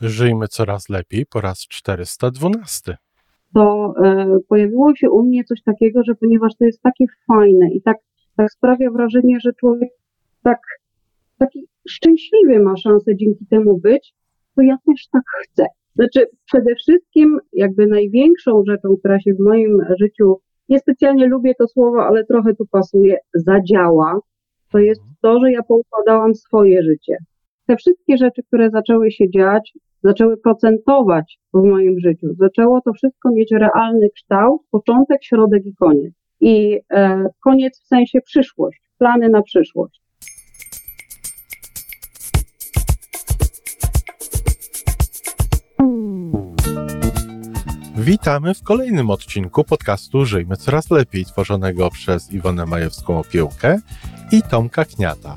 Żyjmy coraz lepiej po raz 412. To e, pojawiło się u mnie coś takiego, że ponieważ to jest takie fajne i tak, tak sprawia wrażenie, że człowiek tak taki szczęśliwy ma szansę dzięki temu być, to ja też tak chcę. Znaczy, przede wszystkim, jakby największą rzeczą, która się w moim życiu, niespecjalnie lubię to słowo, ale trochę tu pasuje, zadziała, to jest to, że ja poukładałam swoje życie. Te wszystkie rzeczy, które zaczęły się dziać, zaczęły procentować w moim życiu. Zaczęło to wszystko mieć realny kształt, początek, środek i koniec. I e, koniec w sensie przyszłość, plany na przyszłość. Witamy w kolejnym odcinku podcastu Żyjmy Coraz Lepiej, tworzonego przez Iwonę Majewską Opiełkę i Tomka Kniata.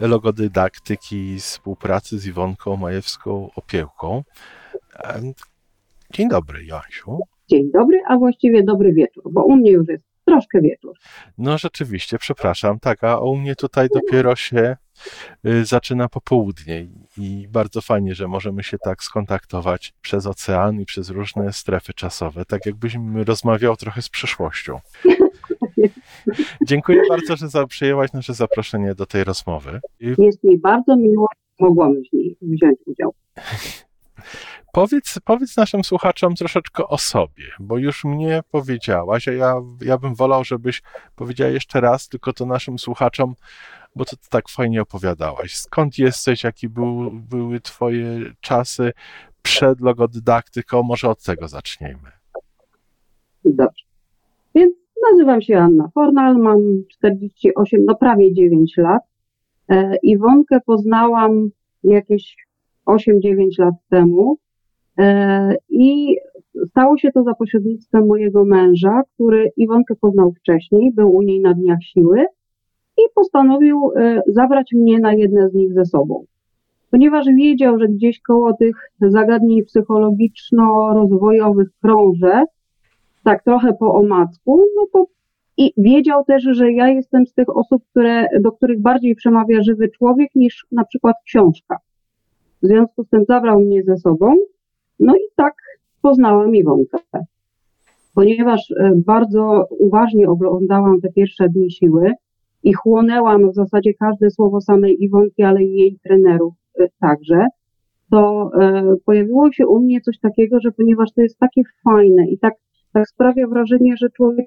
logodydaktyki współpracy z Iwonką Majewską Opiełką. Dzień dobry, Joasiu. Dzień dobry, a właściwie dobry wieczór, bo u mnie już jest troszkę wieczór. No rzeczywiście, przepraszam, tak, a u mnie tutaj dopiero się zaczyna popołudnie i bardzo fajnie, że możemy się tak skontaktować przez ocean i przez różne strefy czasowe, tak jakbyśmy rozmawiał trochę z przyszłością. Dziękuję bardzo, że przyjęłaś nasze zaproszenie do tej rozmowy. Jest mi bardzo miło, mogłam w niej wziąć udział. Powiedz, powiedz naszym słuchaczom troszeczkę o sobie, bo już mnie powiedziałaś, a ja, ja bym wolał, żebyś powiedziała jeszcze raz, tylko to naszym słuchaczom, bo to tak fajnie opowiadałaś. Skąd jesteś, jakie był, były twoje czasy przed logodydaktyką? Może od tego zaczniemy. Dobrze. Więc nazywam się Anna Fornal, mam 48, no prawie 9 lat. E, Iwonkę poznałam jakieś 8-9 lat temu. E, I stało się to za pośrednictwem mojego męża, który Iwonkę poznał wcześniej, był u niej na dniach siły i postanowił e, zabrać mnie na jedne z nich ze sobą. Ponieważ wiedział, że gdzieś koło tych zagadnień psychologiczno-rozwojowych krążę, tak trochę po omacku, no to i wiedział też, że ja jestem z tych osób, które, do których bardziej przemawia żywy człowiek niż na przykład książka. W związku z tym zabrał mnie ze sobą no i tak poznałam Iwonkę. Ponieważ e, bardzo uważnie oglądałam te pierwsze dni siły i chłonęłam w zasadzie każde słowo samej Iwonki, ale i jej trenerów e, także, to e, pojawiło się u mnie coś takiego, że ponieważ to jest takie fajne i tak, tak sprawia wrażenie, że człowiek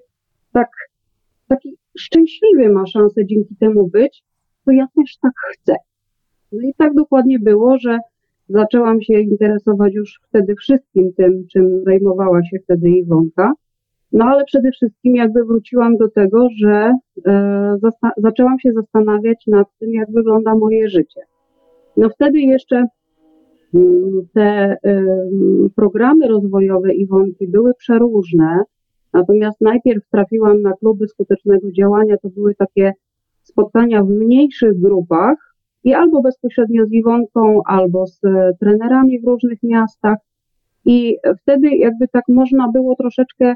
tak, taki szczęśliwy ma szansę dzięki temu być, to ja też tak chcę. No i tak dokładnie było, że zaczęłam się interesować już wtedy wszystkim tym, czym zajmowała się wtedy Iwonka. No ale przede wszystkim jakby wróciłam do tego, że e, zaczęłam się zastanawiać nad tym, jak wygląda moje życie. No wtedy jeszcze mm, te e, programy rozwojowe Iwonki były przeróżne, natomiast najpierw trafiłam na kluby skutecznego działania, to były takie spotkania w mniejszych grupach, i albo bezpośrednio z Iwonką, albo z e, trenerami w różnych miastach. I wtedy jakby tak można było troszeczkę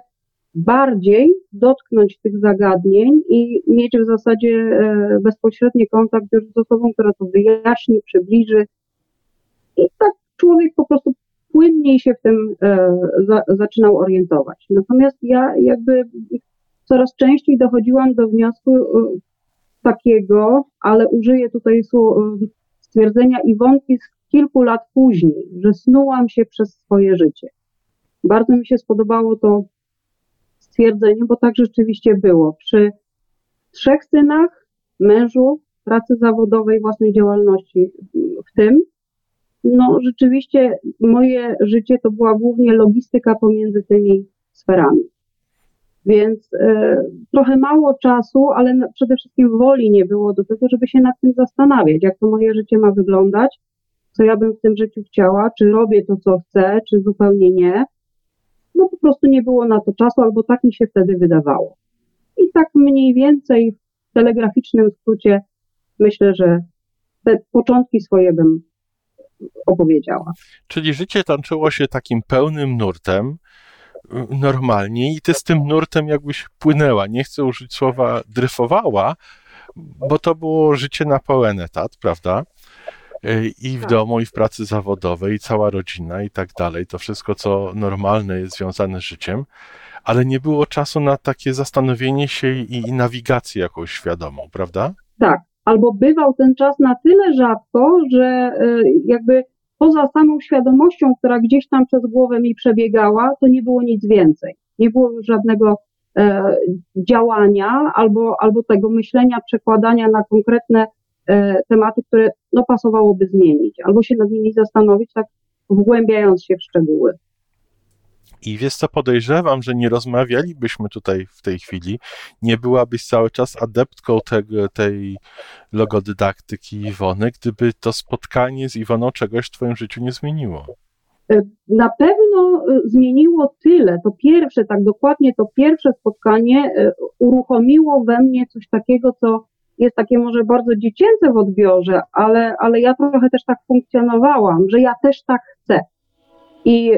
bardziej dotknąć tych zagadnień i mieć w zasadzie e, bezpośredni kontakt już z osobą, która to wyjaśni, przybliży. I tak człowiek po prostu płynniej się w tym e, za, zaczynał orientować. Natomiast ja jakby coraz częściej dochodziłam do wniosku, takiego, ale użyję tutaj stwierdzenia Iwonki z kilku lat później, że snułam się przez swoje życie. Bardzo mi się spodobało to stwierdzenie, bo tak rzeczywiście było. Przy trzech synach, mężu, pracy zawodowej, własnej działalności w tym, no rzeczywiście moje życie to była głównie logistyka pomiędzy tymi sferami. Więc e, trochę mało czasu, ale przede wszystkim woli nie było do tego, żeby się nad tym zastanawiać, jak to moje życie ma wyglądać. co ja bym w tym życiu chciała, czy robię to, co chcę, czy zupełnie nie. No po prostu nie było na to czasu, albo tak mi się wtedy wydawało. I tak mniej więcej w telegraficznym skrócie myślę, że te początki swoje bym opowiedziała. Czyli życie tańczyło się takim pełnym nurtem, normalnie i ty z tym nurtem jakbyś płynęła. Nie chcę użyć słowa dryfowała, bo to było życie na pełen etat, prawda? I w tak. domu, i w pracy zawodowej, i cała rodzina, i tak dalej. To wszystko, co normalne jest związane z życiem, ale nie było czasu na takie zastanowienie się i, i nawigację jakąś świadomą, prawda? Tak. Albo bywał ten czas na tyle rzadko, że y, jakby poza samą świadomością, która gdzieś tam przez głowę mi przebiegała, to nie było nic więcej. Nie było już żadnego e, działania albo, albo tego myślenia, przekładania na konkretne e, tematy, które no, pasowałoby zmienić, albo się nad nimi zastanowić, tak wgłębiając się w szczegóły. I wiesz co, podejrzewam, że nie rozmawialibyśmy tutaj w tej chwili, nie byłabyś cały czas adeptką tego, tej logodydaktyki Iwony, gdyby to spotkanie z Iwoną czegoś w twoim życiu nie zmieniło. E, na pewno e, zmieniło tyle. To pierwsze, tak dokładnie, to pierwsze spotkanie e, uruchomiło we mnie coś takiego, co jest takie może bardzo dziecięce w odbiorze, ale, ale ja trochę też tak funkcjonowałam, że ja też tak chcę. I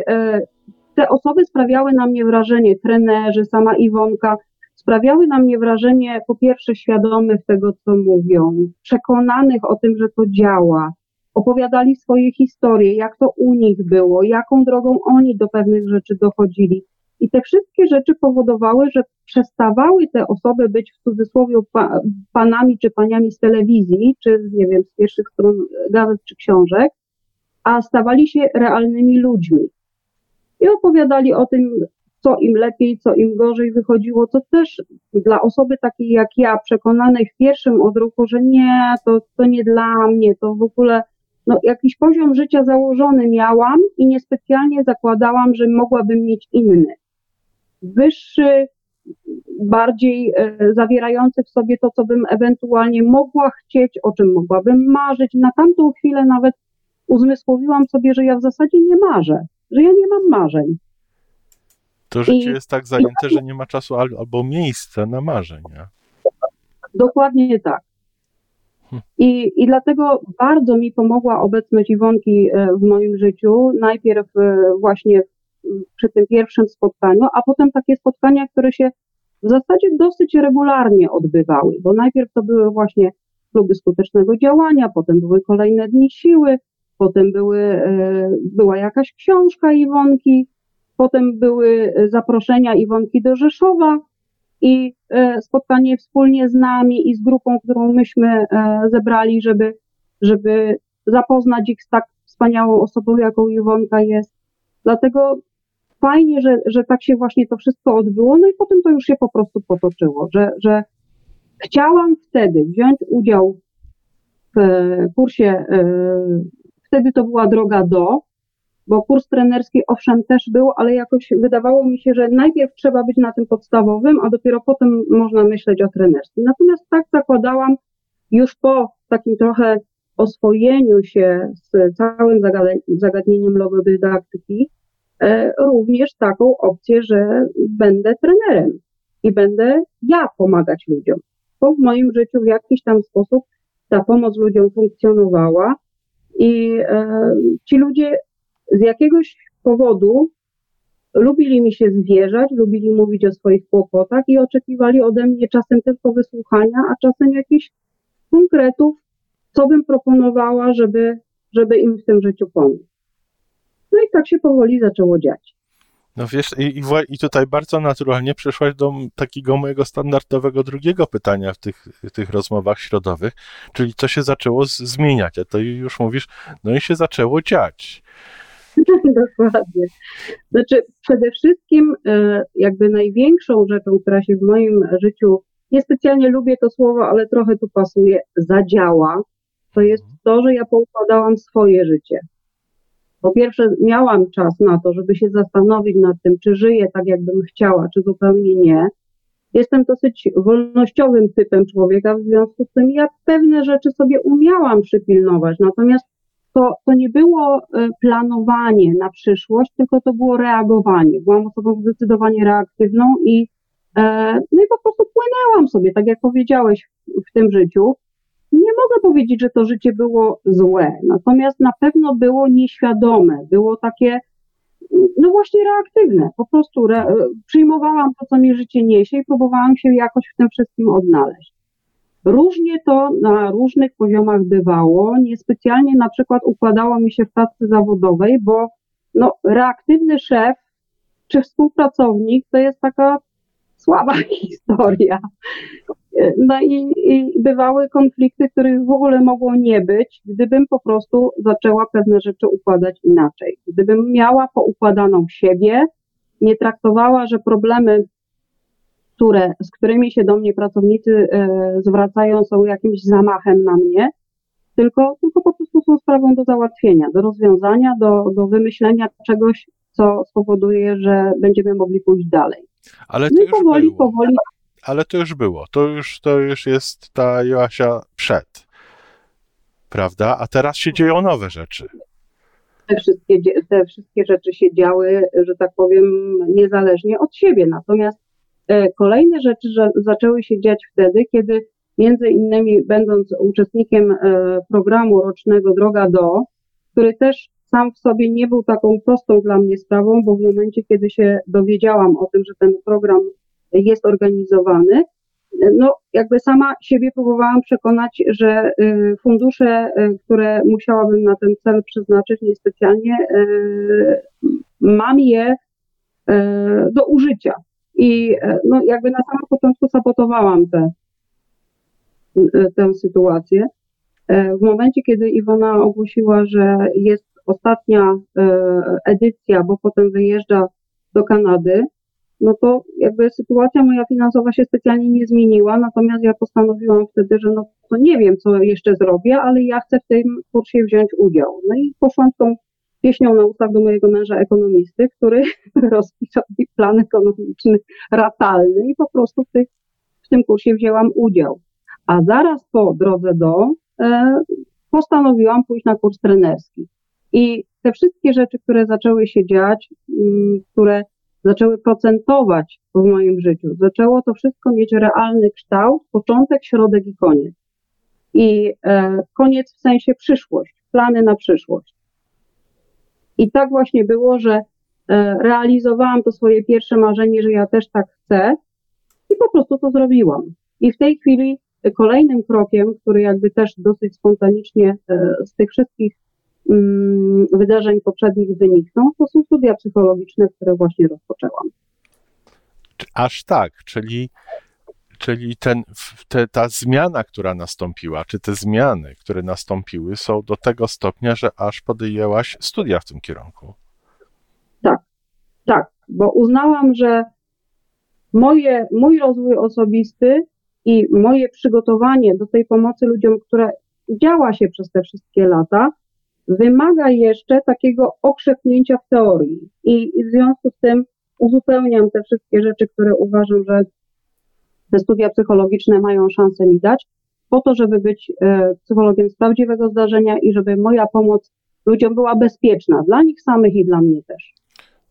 te osoby sprawiały na mnie wrażenie, trenerzy, sama Iwonka, sprawiały na mnie wrażenie po pierwsze świadomych tego, co mówią, przekonanych o tym, że to działa, opowiadali swoje historie, jak to u nich było, jaką drogą oni do pewnych rzeczy dochodzili. I te wszystkie rzeczy powodowały, że przestawały te osoby być w cudzysłowie pa, panami czy paniami z telewizji, czy nie wiem, z pierwszych stron gazet czy książek, a stawali się realnymi ludźmi i opowiadali o tym, co im lepiej, co im gorzej wychodziło, co też dla osoby takiej jak ja, przekonanej w pierwszym odruchu, że nie, to, to nie dla mnie, to w ogóle no, jakiś poziom życia założony miałam i niespecjalnie zakładałam, że mogłabym mieć inny. Wyższy, bardziej e, zawierający w sobie to, co bym ewentualnie mogła chcieć, o czym mogłabym marzyć. Na tamtą chwilę nawet uzmysłowiłam sobie, że ja w zasadzie nie marzę że ja nie mam marzeń. To życie I, jest tak zajęte, że nie ma czasu albo miejsca na marzenia. Dokładnie tak. Hm. I, I dlatego bardzo mi pomogła obecność Iwonki e, w moim życiu. Najpierw e, właśnie przy tym pierwszym spotkaniu, a potem takie spotkania, które się w zasadzie dosyć regularnie odbywały, bo najpierw to były właśnie kluby skutecznego działania, potem były kolejne dni siły, potem były, e, była jakaś książka Iwonki, potem były zaproszenia Iwonki do Rzeszowa i e, spotkanie wspólnie z nami i z grupą, którą myśmy e, zebrali, żeby, żeby zapoznać ich z tak wspaniałą osobą, jaką Iwonka jest. Dlatego fajnie, że, że tak się właśnie to wszystko odbyło, no i potem to już się po prostu potoczyło, że, że chciałam wtedy wziąć udział w kursie wtedy to była droga do, bo kurs trenerski owszem też był, ale jakoś wydawało mi się, że najpierw trzeba być na tym podstawowym, a dopiero potem można myśleć o trenerskim. Natomiast tak zakładałam już po takim trochę oswojeniu się z całym zagadnieniem logodydaktyki, e, również taką opcję, że będę trenerem i będę ja pomagać ludziom. Bo w moim życiu w jakiś tam sposób ta pomoc ludziom funkcjonowała i e, ci ludzie z jakiegoś powodu lubili mi się zwierzać, lubili mówić o swoich kłopotach i oczekiwali ode mnie czasem tylko wysłuchania, a czasem jakichś konkretów, co bym proponowała, żeby, żeby im w tym życiu pomóc. No i tak się powoli zaczęło dziać. No wiesz, i, i tutaj bardzo naturalnie przeszłaś do takiego mojego standardowego drugiego pytania w tych, w tych rozmowach środowych, czyli co się zaczęło z, zmieniać, a to już mówisz, no i się zaczęło dziać. Dokładnie. Znaczy, przede wszystkim, e, jakby największą rzeczą, która się w moim życiu, niespecjalnie lubię to słowo, ale trochę tu pasuje, zadziała, to jest mhm. to, że ja poukładałam swoje życie. Po pierwsze, miałam czas na to, żeby się zastanowić nad tym, czy żyję tak, jakbym chciała, czy zupełnie nie. Jestem dosyć wolnościowym typem człowieka, w związku z tym ja pewne rzeczy sobie umiałam przypilnować, natomiast to, to nie było e, planowanie na przyszłość, tylko to było reagowanie. Byłam osobą zdecydowanie reaktywną i, e, no i po prostu płynęłam sobie, tak jak powiedziałeś, w tym życiu. Nie mogę powiedzieć, że to życie było złe, natomiast na pewno było nieświadome, było takie, no właśnie reaktywne. Po prostu re, przyjmowałam to, co mi życie niesie i próbowałam się jakoś w tym wszystkim odnaleźć. Różnie to na różnych poziomach bywało. Niespecjalnie na przykład układało mi się w pracy zawodowej, bo no, reaktywny szef czy współpracownik to jest taka słaba historia. No i, i bywały konflikty, których w ogóle mogło nie być, gdybym po prostu zaczęła pewne rzeczy układać inaczej. Gdybym miała poukładaną siebie, nie traktowała, że problemy które, z którymi się do mnie pracownicy e, zwracają, są jakimś zamachem na mnie, tylko, tylko po prostu są sprawą do załatwienia, do rozwiązania, do, do wymyślenia czegoś, co spowoduje, że będziemy mogli pójść dalej. Ale to no już powoli, było. powoli. Ale to już było. To już, to już jest ta Joasia przed. Prawda? A teraz się dzieją nowe rzeczy. Te wszystkie, te wszystkie rzeczy się działy, że tak powiem, niezależnie od siebie. Natomiast E, kolejne rzeczy zaczęły się dziać wtedy, kiedy między innymi będąc uczestnikiem e, programu rocznego Droga do, który też sam w sobie nie był taką prostą dla mnie sprawą, bo w momencie, kiedy się dowiedziałam o tym, że ten program jest organizowany, no jakby sama siebie próbowałam przekonać, że y, fundusze, y, które musiałabym na ten cel przeznaczyć niespecjalnie, y, mam je do użycia. I no, jakby na samym początku sabotowałam tę tę sytuację. W momencie, kiedy Iwona ogłosiła, że jest ostatnia edycja, bo potem wyjeżdża do Kanady, no to jakby sytuacja moja finansowa się specjalnie nie zmieniła, natomiast ja postanowiłam wtedy, że no to nie wiem, co jeszcze zrobię, ale ja chcę w tym kursie wziąć udział. No i poszłam tą pieśnią na ustach do mojego męża ekonomisty, który rozpisał mi plan ekonomiczny ratalny i po prostu w, tych, w tym kursie wzięłam udział. A zaraz po drodze do e, postanowiłam pójść na kurs trenerski. I te wszystkie rzeczy, które zaczęły się dziać, m, mm, które zaczęły procentować w moim życiu, zaczęło to wszystko mieć realny kształt, początek, środek i koniec. I e, koniec w sensie przyszłość, plany na przyszłość. I tak właśnie było, że e, realizowałam to swoje pierwsze marzenie, że ja też tak chcę i po prostu to zrobiłam. I w tej chwili kolejnym krokiem, który jakby też dosyć spontanicznie e, z tych wszystkich wydarzeń poprzednich wyniknął, to są studia psychologiczne, które właśnie rozpoczęłam. Aż tak, czyli Czyli ten, te, ta zmiana, która nastąpiła, czy te zmiany, które nastąpiły, są do tego stopnia, że aż podjęłaś studia w tym kierunku. Tak, tak, bo uznałam, że moje, mój rozwój osobisty i moje przygotowanie do tej pomocy ludziom, które działa się przez te wszystkie lata, wymaga jeszcze takiego okrzepnięcia w teorii. I w związku z tym uzupełniam te wszystkie rzeczy, które uważam, że te studia psychologiczne mają szansę mi dać, po to, żeby być e, psychologiem z prawdziwego zdarzenia i żeby moja pomoc ludziom była bezpieczna dla nich samych i dla mnie też.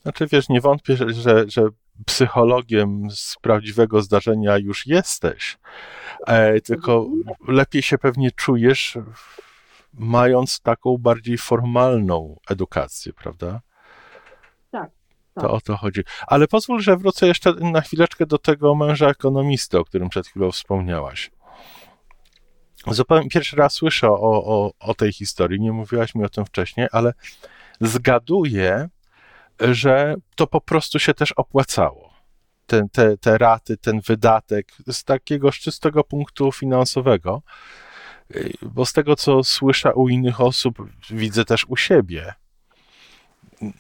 Znaczy, wiesz, nie wątpię, że, że psychologiem z prawdziwego zdarzenia już jesteś, e, tylko lepiej się pewnie czujesz, mając taką bardziej formalną edukację, prawda? To tak. o to chodzi. Ale pozwól, że wrócę jeszcze na chwileczkę do tego męża ekonomisty, o którym przed chwilą wspomniałaś. Zupełnie pierwszy raz słyszę o, o, o tej historii, nie mówiłaś mi o tym wcześniej, ale zgaduję, że to po prostu się też opłacało. Te, te, te raty, ten wydatek z takiego czystego punktu finansowego, bo z tego, co słyszę u innych osób, widzę też u siebie,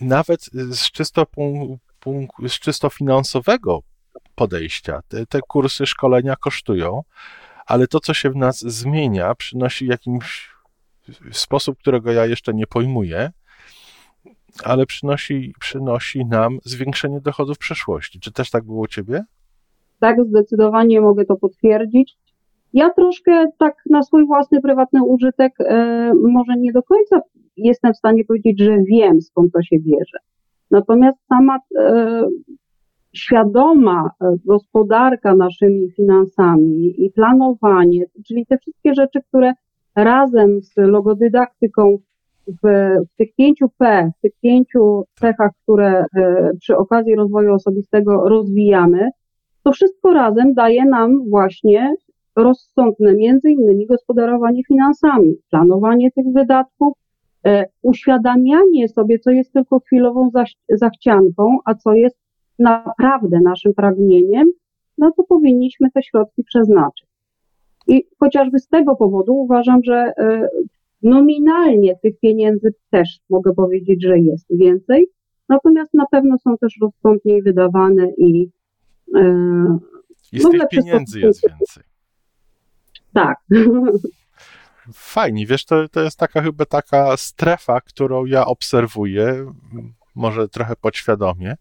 nawet z czysto, z czysto finansowego podejścia te, te kursy szkolenia kosztują, ale to, co się w nas zmienia, przynosi jakimś sposób, którego ja jeszcze nie pojmuję, ale przynosi, przynosi nam zwiększenie dochodów w przyszłości. Czy też tak było u Ciebie? Tak, zdecydowanie mogę to potwierdzić. Ja troszkę tak na swój własny prywatny użytek, e, może nie do końca jestem w stanie powiedzieć, że wiem skąd to się bierze. Natomiast sama e, świadoma e, gospodarka naszymi finansami i planowanie, czyli te wszystkie rzeczy, które razem z logodydaktyką w, w tych pięciu P, w tych pięciu cechach, które przy okazji rozwoju osobistego rozwijamy, to wszystko razem daje nam właśnie rozsądne, między innymi gospodarowanie finansami, planowanie tych wydatków, e, uświadamianie sobie, co jest tylko chwilową zachcianką, a co jest naprawdę naszym pragnieniem, no to powinniśmy te środki przeznaczyć. I chociażby z tego powodu uważam, że e, nominalnie tych pieniędzy też mogę powiedzieć, że jest więcej, natomiast na pewno są też rozsądniej wydawane i. E, I z no, tych pieniędzy jest więcej. Tak. Fajnie, wiesz, to, to jest taka chyba taka strefa, którą ja obserwuję, może trochę podświadomie,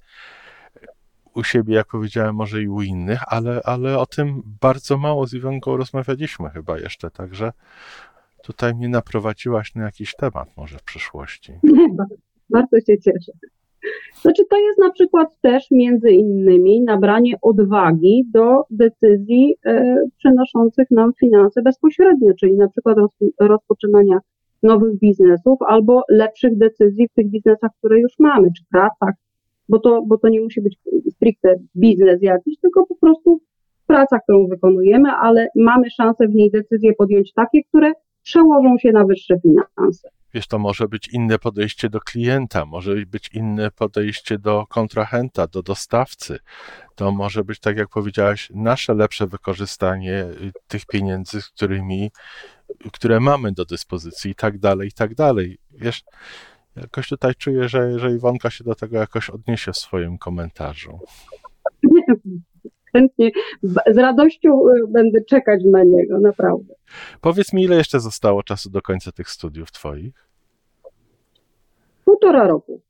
u siebie, jak powiedziałem, może i u innych, ale, ale o tym bardzo mało z Iwonką rozmawialiśmy chyba jeszcze, także tutaj mnie naprowadziłaś na jakiś temat może w przyszłości. Bardzo się cieszę. Znaczy, to jest na przykład też między innymi nabranie odwagi do decyzji e, przynoszących nam finanse bezpośrednio, czyli na przykład rozpoczynania nowych biznesów albo lepszych decyzji w tych biznesach, które już mamy, czy pracach, bo to, bo to nie musi być stricte biznes jakiś, tylko po prostu praca, którą wykonujemy, ale mamy szansę w niej decyzje podjąć takie, które przełożą się na wyższe finanse. Wiesz, to może być inne podejście do klienta, może być inne podejście do kontrahenta, do dostawcy. To może być, tak jak powiedziałaś, nasze lepsze wykorzystanie y, tych pieniędzy, którymi, które mamy do dyspozycji i tak dalej, i tak dalej. Wiesz, jakoś tutaj czuję, że, że Iwonka się do tego jakoś odniesie w swoim komentarzu. Chętnie, z radością y, będę czekać na niego, naprawdę. Powiedz mi, ile jeszcze zostało czasu do końca tych studiów twoich? Półtora roku.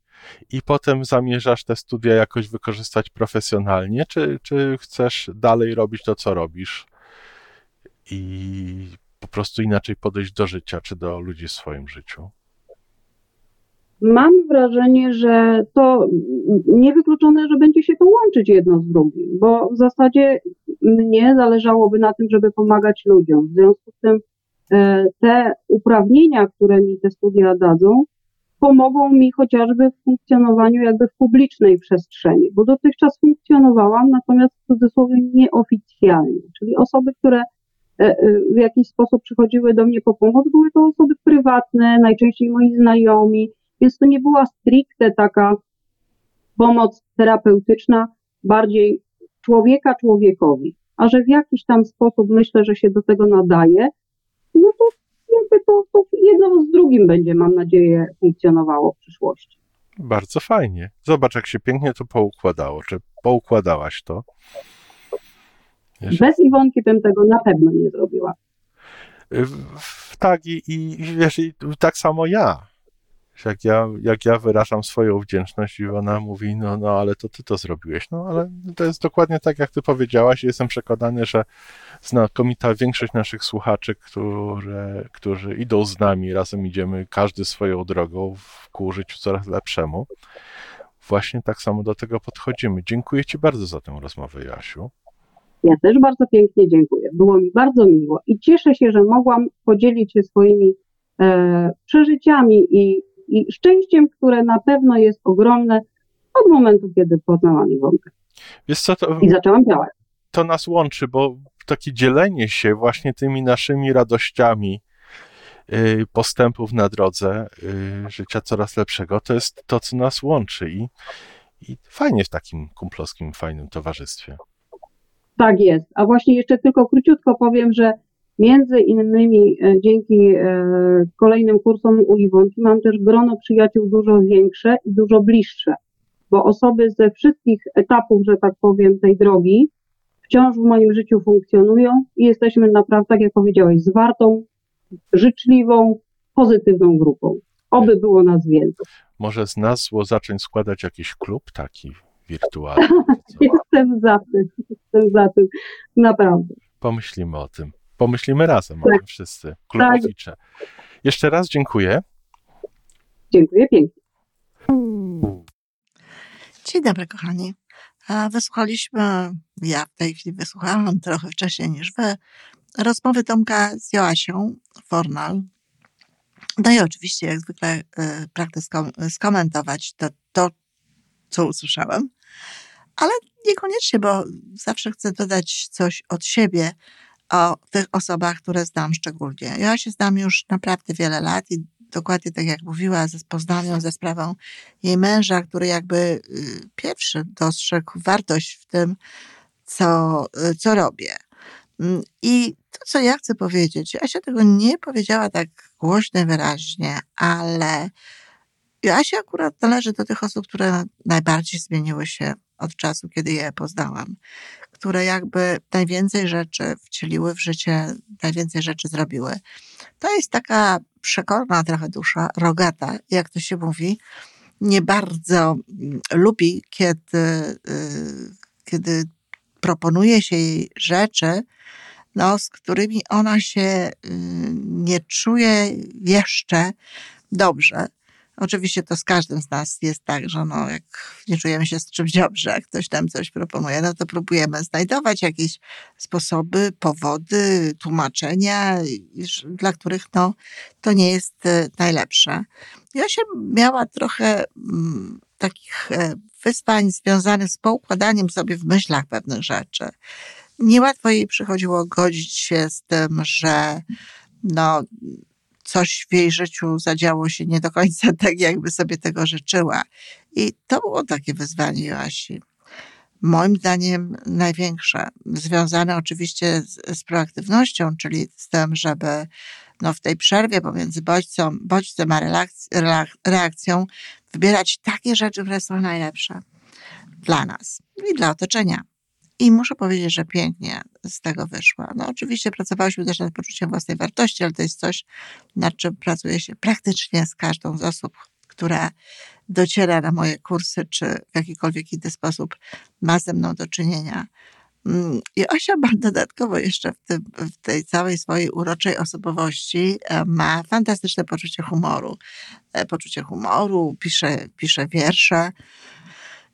I potem zamierzasz te studia jakoś wykorzystać profesjonalnie, czy, czy chcesz dalej robić to, co robisz i po prostu inaczej podejść do życia, czy do ludzi w swoim życiu? Mam wrażenie, że to niewykluczone, że będzie się to łączyć jedno z drugim, bo w zasadzie mnie zależałoby na tym, żeby pomagać ludziom. W związku z tym e, te uprawnienia, które mi te studia dadzą, pomogą mi chociażby w funkcjonowaniu jakby w publicznej przestrzeni, bo dotychczas funkcjonowałam, natomiast w cudzysłowie nieoficjalnie, czyli osoby, które e, e, w jakiś sposób przychodziły do mnie po pomoc, były to osoby prywatne, najczęściej moi znajomi, więc to nie była stricte taka pomoc terapeutyczna, bardziej człowieka człowiekowi. A że w jakiś tam sposób myślę, że się do tego nadaje, no to jakby to, to jedno z drugim będzie, mam nadzieję, funkcjonowało w przyszłości. Bardzo fajnie. Zobacz, jak się pięknie to poukładało. Czy poukładałaś to? Bez Iwonki bym tego na pewno nie zrobiła. Tak, i, i wiesz, i tak samo ja jak ja, jak ja wyrażam swoją wdzięczność i ona mówi, no, no, ale to ty to zrobiłeś. No, ale to jest dokładnie tak, jak ty powiedziałaś jestem przekonany, że znakomita większość naszych słuchaczy, które, którzy idą z nami, razem idziemy każdy swoją drogą ku życiu coraz lepszemu, właśnie tak samo do tego podchodzimy. Dziękuję ci bardzo za tę rozmowę, Jasiu. Ja też bardzo pięknie dziękuję. Było mi bardzo miło i cieszę się, że mogłam podzielić się swoimi e, przeżyciami i i szczęściem, które na pewno jest ogromne od momentu, kiedy poznałam Iwonkę. Wiesz co, to, I zaczęłam działać. To nas łączy, bo takie dzielenie się właśnie tymi naszymi radościami y, postępów na drodze y, życia coraz lepszego, to jest to, co nas łączy i, i fajnie w takim kumplowskim, fajnym towarzystwie. Tak jest. A właśnie jeszcze tylko króciutko powiem, że Między innymi e, dzięki e, kolejnym kursom u Iwonki mam też grono przyjaciół dużo większe i dużo bliższe, bo osoby ze wszystkich etapów, że tak powiem, tej drogi wciąż w moim życiu funkcjonują i jesteśmy naprawdę, tak jak powiedziałeś, zwartą, życzliwą, pozytywną grupą. Oby było nas więcej. Może z nas było zacząć składać jakiś klub taki wirtualny. jestem za tym, jestem za tym, naprawdę. Pomyślimy o tym pomyślimy razem tak. o tym wszyscy, klubowicze. Tak. Jeszcze raz dziękuję. Dziękuję pięknie. Dzień dobry, kochani. Wysłuchaliśmy, ja w tej chwili wysłuchałam trochę wcześniej niż wy, rozmowy Tomka z Joasią Fornal. No i oczywiście, jak zwykle, y, pragnę skomentować to, to, co usłyszałem, ale niekoniecznie, bo zawsze chcę dodać coś od siebie o tych osobach, które znam szczególnie. Ja się znam już naprawdę wiele lat i dokładnie tak jak mówiła, ze poznanią, ze sprawą jej męża, który jakby y, pierwszy dostrzegł wartość w tym, co, y, co robię. Mm, I to, co ja chcę powiedzieć, ja się tego nie powiedziała tak głośno wyraźnie, ale ja się akurat należy do tych osób, które najbardziej zmieniły się od czasu, kiedy je poznałam, które jakby najwięcej rzeczy wcieliły w życie, najwięcej rzeczy zrobiły. To jest taka przekorna trochę dusza, rogata, jak to się mówi. Nie bardzo mm, lubi, kiedy, y, kiedy proponuje się jej rzeczy, no, z którymi ona się y, nie czuje jeszcze dobrze. Oczywiście to z każdym z nas jest tak, że no, jak nie czujemy się z czymś dobrze, jak ktoś nam coś proponuje, no to próbujemy znajdować jakieś sposoby, powody, tłumaczenia, dla których no, to nie jest e, najlepsze. Ja się miała trochę mm, takich e, wyzwań związanych z poukładaniem sobie w myślach pewnych rzeczy. Niełatwo jej przychodziło godzić się z tym, że no, coś w jej życiu zadziało się nie do końca tak, jakby sobie tego życzyła. I to było takie wyzwanie Joasi. Moim zdaniem największe, związane oczywiście z, z proaktywnością, czyli z tym, żeby no, w tej przerwie pomiędzy bodźcem, bodźcem a reakcją wybierać takie rzeczy, które są najlepsze dla nas i dla otoczenia. I muszę powiedzieć, że pięknie z tego wyszła. No oczywiście pracowałyśmy też nad poczuciem własnej wartości, ale to jest coś, nad czym pracuje się praktycznie z każdą z osób, która dociera na moje kursy, czy w jakikolwiek inny sposób ma ze mną do czynienia. Mm, I Osia ma dodatkowo jeszcze w, tym, w tej całej swojej uroczej osobowości e, ma fantastyczne poczucie humoru. E, poczucie humoru, pisze, pisze wiersze.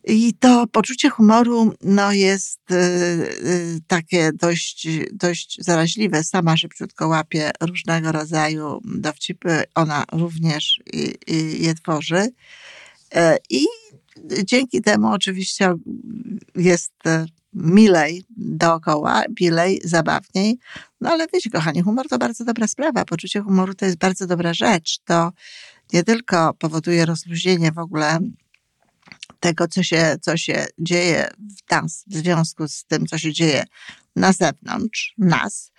I to poczucie humoru no, jest y, y, takie dość, dość zaraźliwe. Sama szybciutko łapie różnego rodzaju dowcipy. Ona również je tworzy. E, I dzięki temu oczywiście jest milej dookoła, milej, zabawniej. No ale wiecie, kochani, humor to bardzo dobra sprawa. Poczucie humoru to jest bardzo dobra rzecz. To nie tylko powoduje rozluźnienie w ogóle tego, co się, co się dzieje w nas, w związku z tym, co się dzieje na zewnątrz, nas,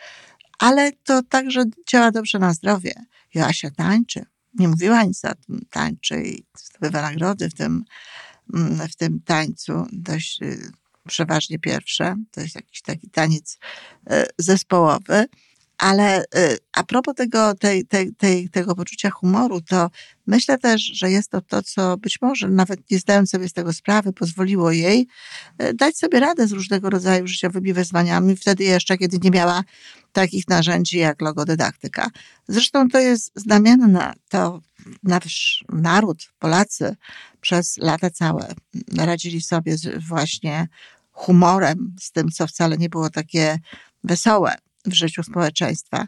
ale to także działa dobrze na zdrowie. Joasia tańczy. Nie mówiła nic o tym, tańczy i zdobywa nagrody w tym, mm, w tym tańcu, dość y, przeważnie pierwsze. To jest jakiś taki taniec y, zespołowy. Ale y, a propos tego, tej, tej, tej, tego poczucia humoru, to myślę też, że jest to to, co być może, nawet nie zdając sobie z tego sprawy, pozwoliło jej y, dać sobie radę z różnego rodzaju życiowymi wyzwaniami, wtedy jeszcze, kiedy nie miała takich narzędzi jak logodydaktyka. Zresztą to jest znamienne, to nasz naród, Polacy, przez lata całe radzili sobie właśnie humorem, z tym, co wcale nie było takie wesołe w życiu społeczeństwa.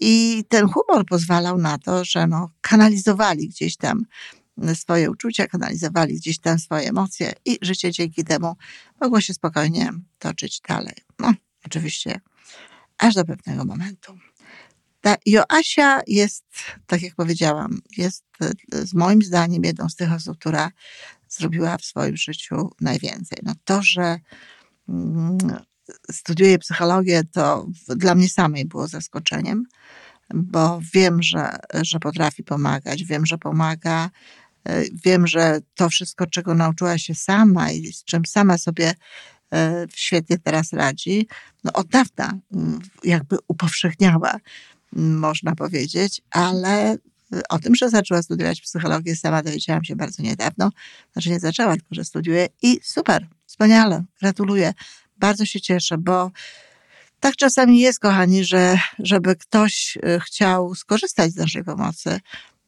I ten humor pozwalał na to, że no, kanalizowali gdzieś tam swoje uczucia, kanalizowali gdzieś tam swoje emocje i życie dzięki temu mogło się spokojnie toczyć dalej. No, oczywiście, aż do pewnego momentu. Ta Joasia jest, tak jak powiedziałam, jest z moim zdaniem jedną z tych osób, która zrobiła w swoim życiu najwięcej. No to, że mm, studiuję psychologię, to dla mnie samej było zaskoczeniem, bo wiem, że, że potrafi pomagać, wiem, że pomaga, e, wiem, że to wszystko, czego nauczyła się sama i z czym sama sobie e, świetnie teraz radzi, no od dawna mm, jakby upowszechniała, mm, można powiedzieć, ale o tym, że zaczęła studiować psychologię, sama dowiedziałam się bardzo niedawno. Znaczy nie zaczęła, tylko że studiuje i super, wspaniale, gratuluję bardzo się cieszę, bo tak czasami jest, kochani, że żeby ktoś y, chciał skorzystać z naszej pomocy,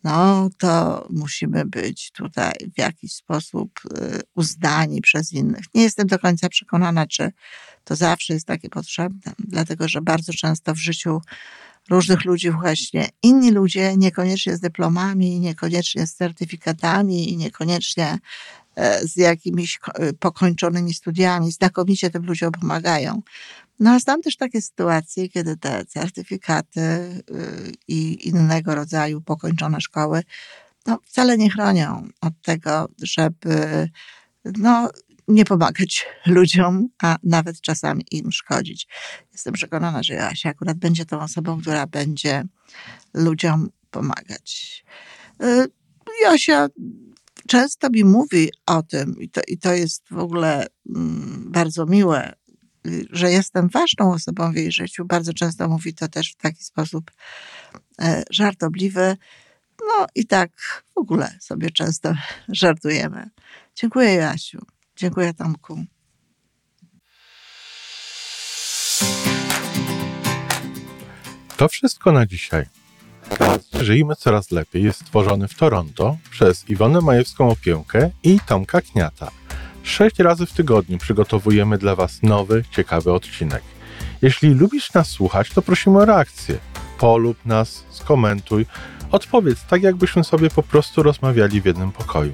no to musimy być tutaj w jakiś sposób y, uznani przez innych. Nie jestem do końca przekonana, czy to zawsze jest takie potrzebne, dlatego że bardzo często w życiu różnych ludzi właśnie inni ludzie, niekoniecznie z dyplomami, niekoniecznie z certyfikatami i niekoniecznie z jakimiś e, pokończonymi studiami, znakomicie tym ludziom pomagają. No a znam też takie sytuacje, kiedy te certyfikaty y, i innego rodzaju pokończone szkoły no, wcale nie chronią od tego, żeby no, nie pomagać ludziom, a nawet czasami im szkodzić. Jestem przekonana, że Joasia akurat będzie tą osobą, która będzie ludziom pomagać. Y, Josia często mi mówi o tym, i to, i to jest w ogóle mm, bardzo miłe, y, że jestem ważną osobą w jej życiu. Bardzo często mówi to też w taki sposób e, żartobliwy. No i tak w ogóle sobie często żartujemy. Dziękuję, Jasiu. Dziękuję, Tomku. To wszystko na dzisiaj. Żyjmy coraz lepiej jest stworzony w Toronto przez Iwonę Majewską Opiełkę i Tomka Kniata. Sześć razy w tygodniu przygotowujemy dla Was nowy, ciekawy odcinek. Jeśli lubisz nas słuchać, to prosimy o reakcję. Polub nas, skomentuj, odpowiedz tak, jakbyśmy sobie po prostu rozmawiali w jednym pokoju.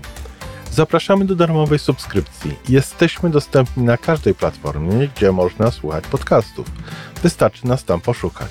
Zapraszamy do darmowej subskrypcji. Jesteśmy dostępni na każdej platformie, gdzie można słuchać podcastów. Wystarczy nas tam poszukać.